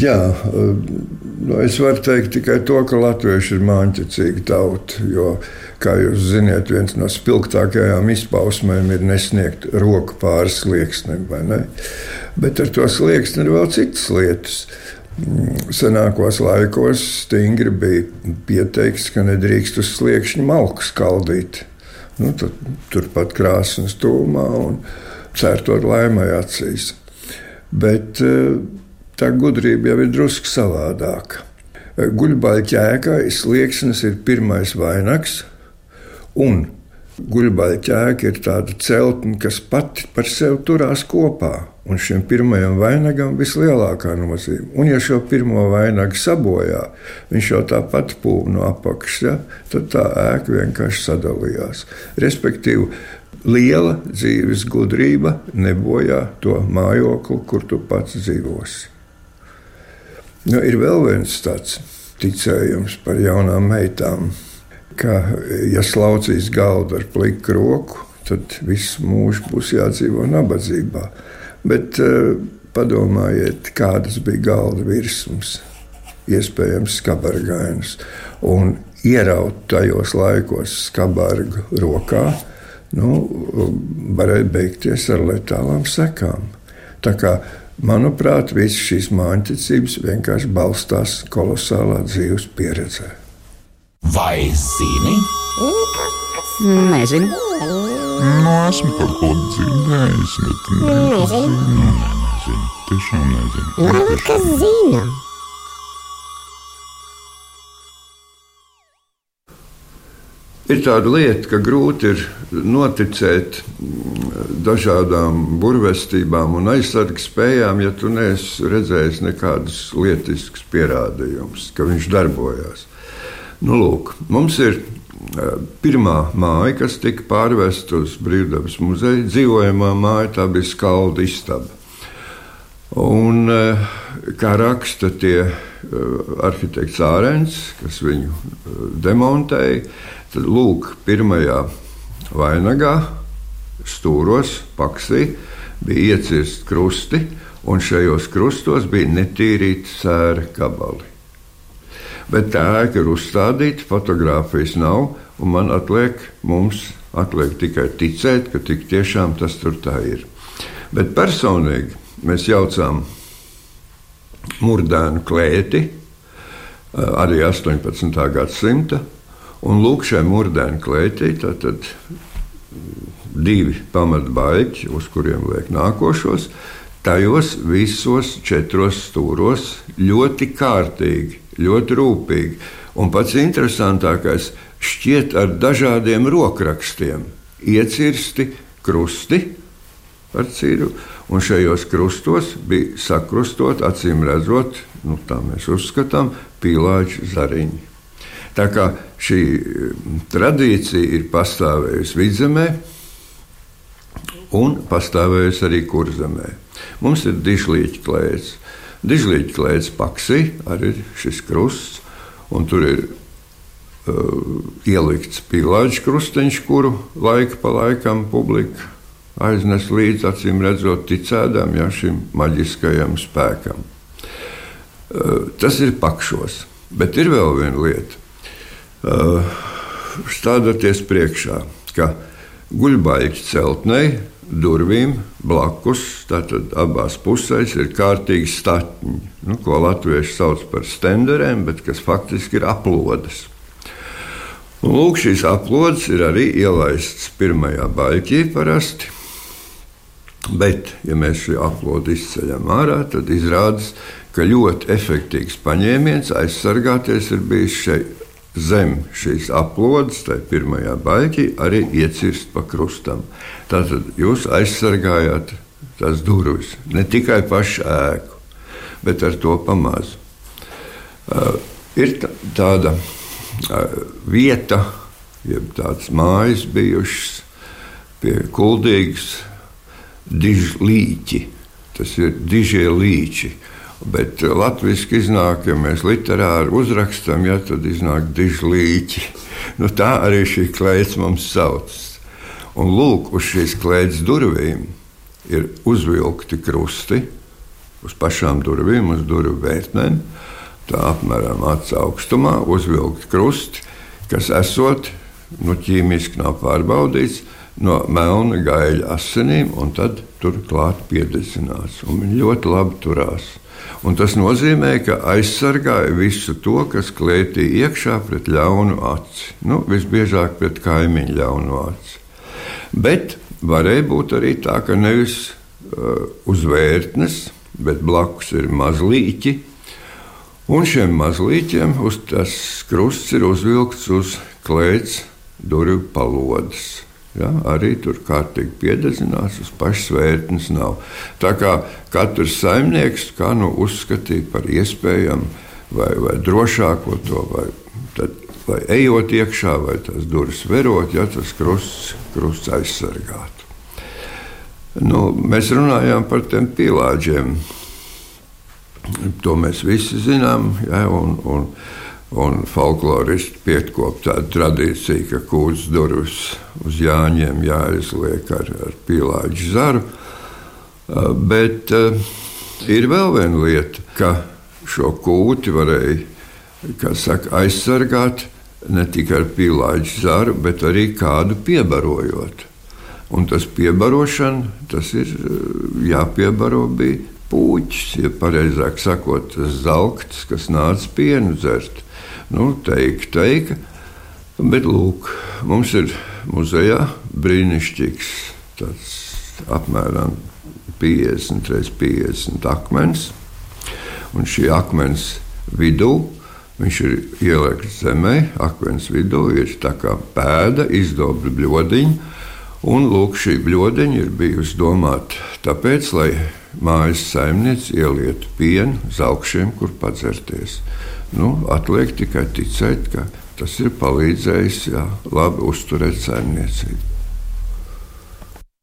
Jā, nu es varu teikt tikai to, ka latvieši ir māņķicīga tauta. Jo, kā jūs zināt, viens no spilgtākajām izpausmēm ir nesniegt roku pāri slieksnim. Ne? Bet ar to slieksni ir vēl citas lietas. Mm, senākos laikos stingri bija pieteikts, ka nedrīkst uz sliekšņa malku skaldīt. Nu, Turpat krāsnes tūmā un cērtot laimai acīs. Bet uh, tā gudrība jau ir drusku savādāka. Guļbaļķēkai slieksnis ir pirmais vainags, un guļbaļķēka ir tāda celtne, kas pati par sevi turās kopā. Un šim pirmajam vainagam vislielākā nozīme. Un, ja šo pirmo vainagu sabojā, viņš jau tāpat pūva no apakšas, ja, tad tā ēka vienkārši sadalījās. Respektīvi, liela dzīves gudrība nebojā to mājokli, kur tu pats dzīvosi. Nu, ir vēl viens tāds ticējums par jaunām meitām, ka, ja slaucīs galdu ar pliku roku, tad visu mūžu būs jādzīvo nabadzībā. Bet uh, padomājiet, kādas bija galda virsmas, iespējams, skabargainas. Un ieraut tajos laikos skabargu rokā, nu, varēja beigties ar letālām sekām. Tā kā Manuprāt, visas šīs mājiņticības vienkārši balstās kolosālā dzīves pieredzē. Vai zini? Nezinu. Nu, esmu kaut ko dzirdējis, bet nezinu. Nezinu. Tiešām nezinu. Varbūt, ka zinu. Ir tāda lieta, ka grūti ir noticēt mm, dažādām burvestībām un aizsardzības spējām, ja tu neesi redzējis nekādus lietiskus pierādījumus, ka viņš darbojas. Nu, lūk, mums ir e, pirmā māja, kas tika pārvesta uz Brīvdabas muzeja. Dzīvojamā māja tā bija skalda istaba. Un, e, kā raksta tie e, arhitekts Ārens, kas viņu demontēja, Tad lūk, pirmajā vainagā, stūros, paksī, bija iecirsti krusti, un šajos krustos bija netīrīti sēra gabali. Bet tā ēka ir uzstādīta, fotografijas nav, un man atliek, mums atliek tikai ticēt, ka tik tiešām tas tur tā ir. Bet personīgi mēs jaucām murdēnu klēti, arī 18. gadsimta Un lūk, šai mūrdēna klētī tad divi pamatbaļķi, uz kuriem liek nākošos. Tajos visos četros stūros ļoti kārtīgi, ļoti rūpīgi. Un pats interesantākais šķiet ar dažādiem rokrakstiem. Iecirsti krusti ar cīru, un šajos krustos bija sakrustot, acīm redzot, nu, tā mēs uzskatām, pīlāģi zariņi. Tā kā šī tradīcija ir pastāvējusi vidzemē un pastāvējusi arī kurzemē. Mums ir dižlīķa klēts. Dižlīķa klēts paksī, arī šis krusts, un tur ir uh, ielikts pīlāģis krusteņš, kuru laika pa laikam publika aiznes līdzi, acīm redzot, ticēdām ja, šim maģiskajam spēkam. Uh, tas ir pakšos, bet ir vēl viena lieta. Uh, stādoties priekšā, ka guļbaļķa celtnei durvīm blakus, tātad abās pusēs, ir kārtīgi statņi, nu, ko latvieši sauc par stenderiem, bet kas faktiski ir aplodes. Un, lūk, šīs aplodes ir arī ielaistas pirmajā baļķī parasti. Bet, ja mēs šo aplodu izceļam ārā, tad izrādās, ka ļoti efektīvs paņēmiens aizsargāties ir bijis šeit zem šīs aplodes, tai pirmajā baļķī, arī iecirst pa krustam. Tātad jūs aizsargājāt tās durvis, ne tikai pašu ēku, bet ar to pamazu. Uh, ir tāda uh, vieta, jeb tādas mājas bijušas pie kuldīgas dižlīķi. Tas ir dižie līķi. Bet latviešu iznāk, ja mēs literāri uzrakstām, ja, tad iznāk dižlīķi. Nu, tā arī šī klēts mums sauc. Un lūk, uz šīs klēts durvīm ir uzvilkti krusti, uz pašām durvīm, uz durvju vērtnēm. Tā apmēram acu augstumā uzvilkt krusti, kas esot nu, ķīmiski nav pārbaudīts no melna gaļa asinīm, un tad turklāt piededzināts. Un viņi ļoti labi turās. Un tas nozīmē, ka aizsargāja visu to, kas klētī iekšā pret ļaunu aci. Nu, visbiežāk pret kaimiņu ļaunu aci. Bet varēja būt arī tā, ka nevis uh, uz vērtnes, bet blakus ir mazlīķi. Un šiem mazlīķiem uz tas krusts ir uzvilkts uz klēts durvju palodas. Ja, arī tur kārtīgi piededzināts, uz pašas vērtnes nav. Tā kā katrs saimnieks kā nu uzskatīja par iespējamu vai, vai drošāko to, vai, tad, vai ejot iekšā, vai tās durvis verot, ja tas krusts, krusts aizsargātu. Nu, mēs runājām par tiem pīlāģiem. To mēs visi zinām. Ja, un, un, Un folkloristi pietkop tādu tradīciju, ka kūdas durvis uz jāņiem jāizliek ar, ar pīlāģu zaru. Uh, bet uh, ir vēl viena lieta, ka šo kūti varēja saka, aizsargāt ne tikai ar pīlāģu zaru, bet arī kādu piebarojot. Un tas piebarošana, tas ir uh, jāpiebaro bija puķis, ja pareizāk sakot, tas zelkts, kas nāca pienu dzert. Nu, teika, teika. Bet lūk, mums ir muzejā brīnišķīgs tāds apmēram 50 x 50 akmens. Un šī akmens vidū viņš ir ielikts zemē, akmens vidū ir tā kā pēda, izdobta bļodiņa. Un lūk, šī bļodiņa ir bijusi domāta tāpēc, lai mājas saimniece ielietu pienu zaugšiem, kur padzerties. Nu, atliek tikai ticēt, ka tas ir palīdzējis jā, labi uzturēt saimniecību.